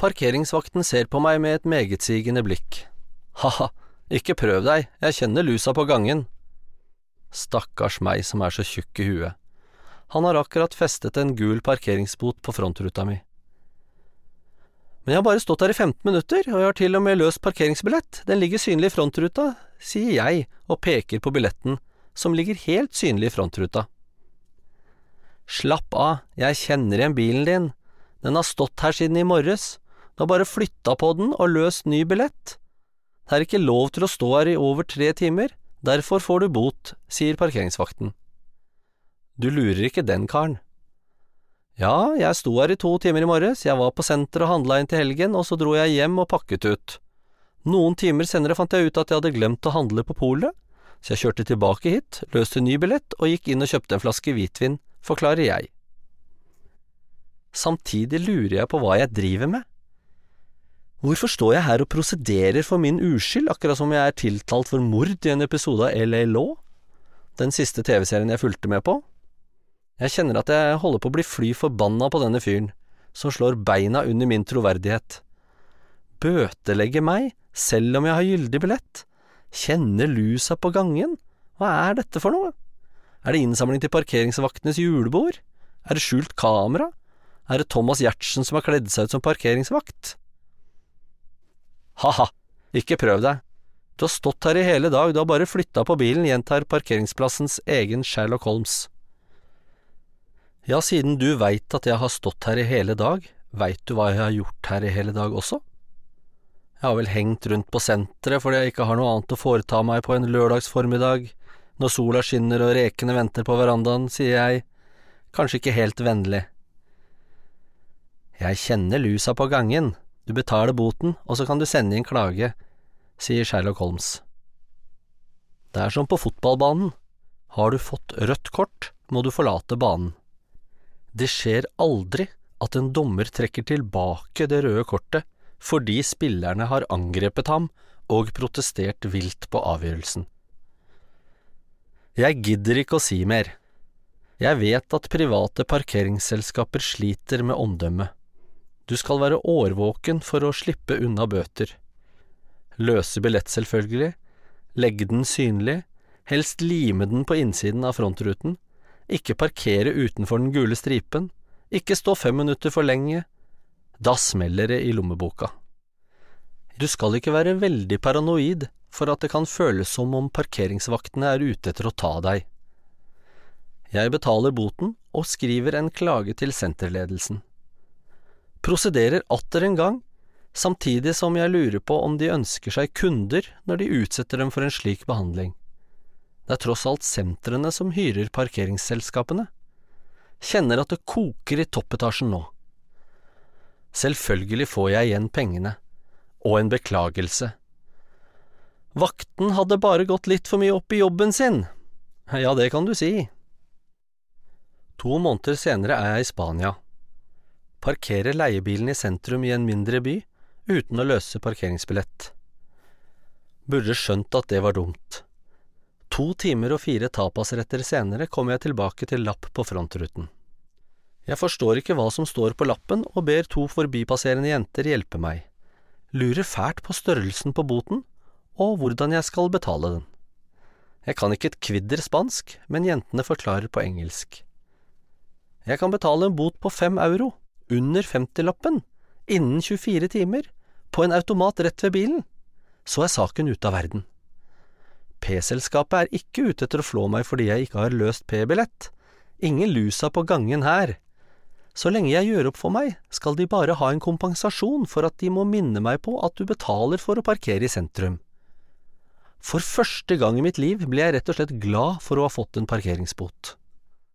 Parkeringsvakten ser på meg med et megetsigende blikk. Ha-ha, ikke prøv deg, jeg kjenner lusa på gangen. Stakkars meg som er så tjukk i huet. Han har akkurat festet en gul parkeringsbot på frontruta mi. Men jeg har bare stått her i 15 minutter, og jeg har til og med løst parkeringsbillett, den ligger synlig i frontruta, sier jeg og peker på billetten, som ligger helt synlig i frontruta. Slapp av, jeg kjenner igjen bilen din, den har stått her siden i morges, du har bare flytta på den og løst ny billett. Det er ikke lov til å stå her i over tre timer, derfor får du bot, sier parkeringsvakten. Du lurer ikke den karen. Ja, jeg sto her i to timer i morges, jeg var på senteret og handla inn til helgen, og så dro jeg hjem og pakket ut. Noen timer senere fant jeg ut at jeg hadde glemt å handle på polet, så jeg kjørte tilbake hit, løste ny billett og gikk inn og kjøpte en flaske hvitvin, forklarer jeg. Samtidig lurer jeg på hva jeg driver med. Hvorfor står jeg her og prosederer for min uskyld, akkurat som jeg er tiltalt for mord i en episode av LA Law, den siste TV-serien jeg fulgte med på? Jeg kjenner at jeg holder på å bli fly forbanna på denne fyren, som slår beina under min troverdighet. Bøtelegge meg, selv om jeg har gyldig billett? Kjenne lusa på gangen? Hva er dette for noe? Er det innsamling til parkeringsvaktenes julebord? Er det skjult kamera? Er det Thomas Giertsen som har kledd seg ut som parkeringsvakt? Ha-ha, ikke prøv deg. Du har stått her i hele dag, du har bare flytta på bilen, gjentar parkeringsplassens egen Sherlock Holmes. Ja, siden du veit at jeg har stått her i hele dag, veit du hva jeg har gjort her i hele dag også? Jeg har vel hengt rundt på senteret fordi jeg ikke har noe annet å foreta meg på en lørdagsformiddag, når sola skinner og rekene venter på verandaen, sier jeg, kanskje ikke helt vennlig. Jeg kjenner lusa på gangen, du betaler boten, og så kan du sende inn klage, sier Sherlock Holmes. Det er som på fotballbanen, har du fått rødt kort, må du forlate banen. Det skjer aldri at en dommer trekker tilbake det røde kortet fordi spillerne har angrepet ham og protestert vilt på avgjørelsen. Jeg gidder ikke å si mer. Jeg vet at private parkeringsselskaper sliter med omdømmet. Du skal være årvåken for å slippe unna bøter. Løse billett, selvfølgelig, legge den synlig, helst lime den på innsiden av frontruten, ikke parkere utenfor den gule stripen, ikke stå fem minutter for lenge, da smeller det i lommeboka. Du skal ikke være veldig paranoid for at det kan føles som om parkeringsvaktene er ute etter å ta deg. Jeg betaler boten og skriver en klage til senterledelsen. Prosederer atter en gang, samtidig som jeg lurer på om de ønsker seg kunder når de utsetter dem for en slik behandling. Det er tross alt sentrene som hyrer parkeringsselskapene. Kjenner at det koker i toppetasjen nå. Selvfølgelig får jeg igjen pengene, og en beklagelse. Vakten hadde bare gått litt for mye opp i jobben sin. Ja, det kan du si. To måneder senere er jeg i Spania. Parkerer leiebilen i sentrum i en mindre by, uten å løse parkeringsbillett. Burde skjønt at det var dumt. To timer og fire tapasretter senere kommer jeg tilbake til lapp på frontruten. Jeg forstår ikke hva som står på lappen, og ber to forbipasserende jenter hjelpe meg. Lurer fælt på størrelsen på boten, og hvordan jeg skal betale den. Jeg kan ikke et kvidder spansk, men jentene forklarer på engelsk. Jeg kan betale en bot på fem euro, under 50-lappen innen 24 timer, på en automat rett ved bilen. Så er saken ute av verden. P-selskapet er ikke ute etter å flå meg fordi jeg ikke har løst P-billett. Ingen lusa på gangen her. Så lenge jeg gjør opp for meg, skal de bare ha en kompensasjon for at de må minne meg på at du betaler for å parkere i sentrum. For første gang i mitt liv ble jeg rett og slett glad for å ha fått en parkeringsbot.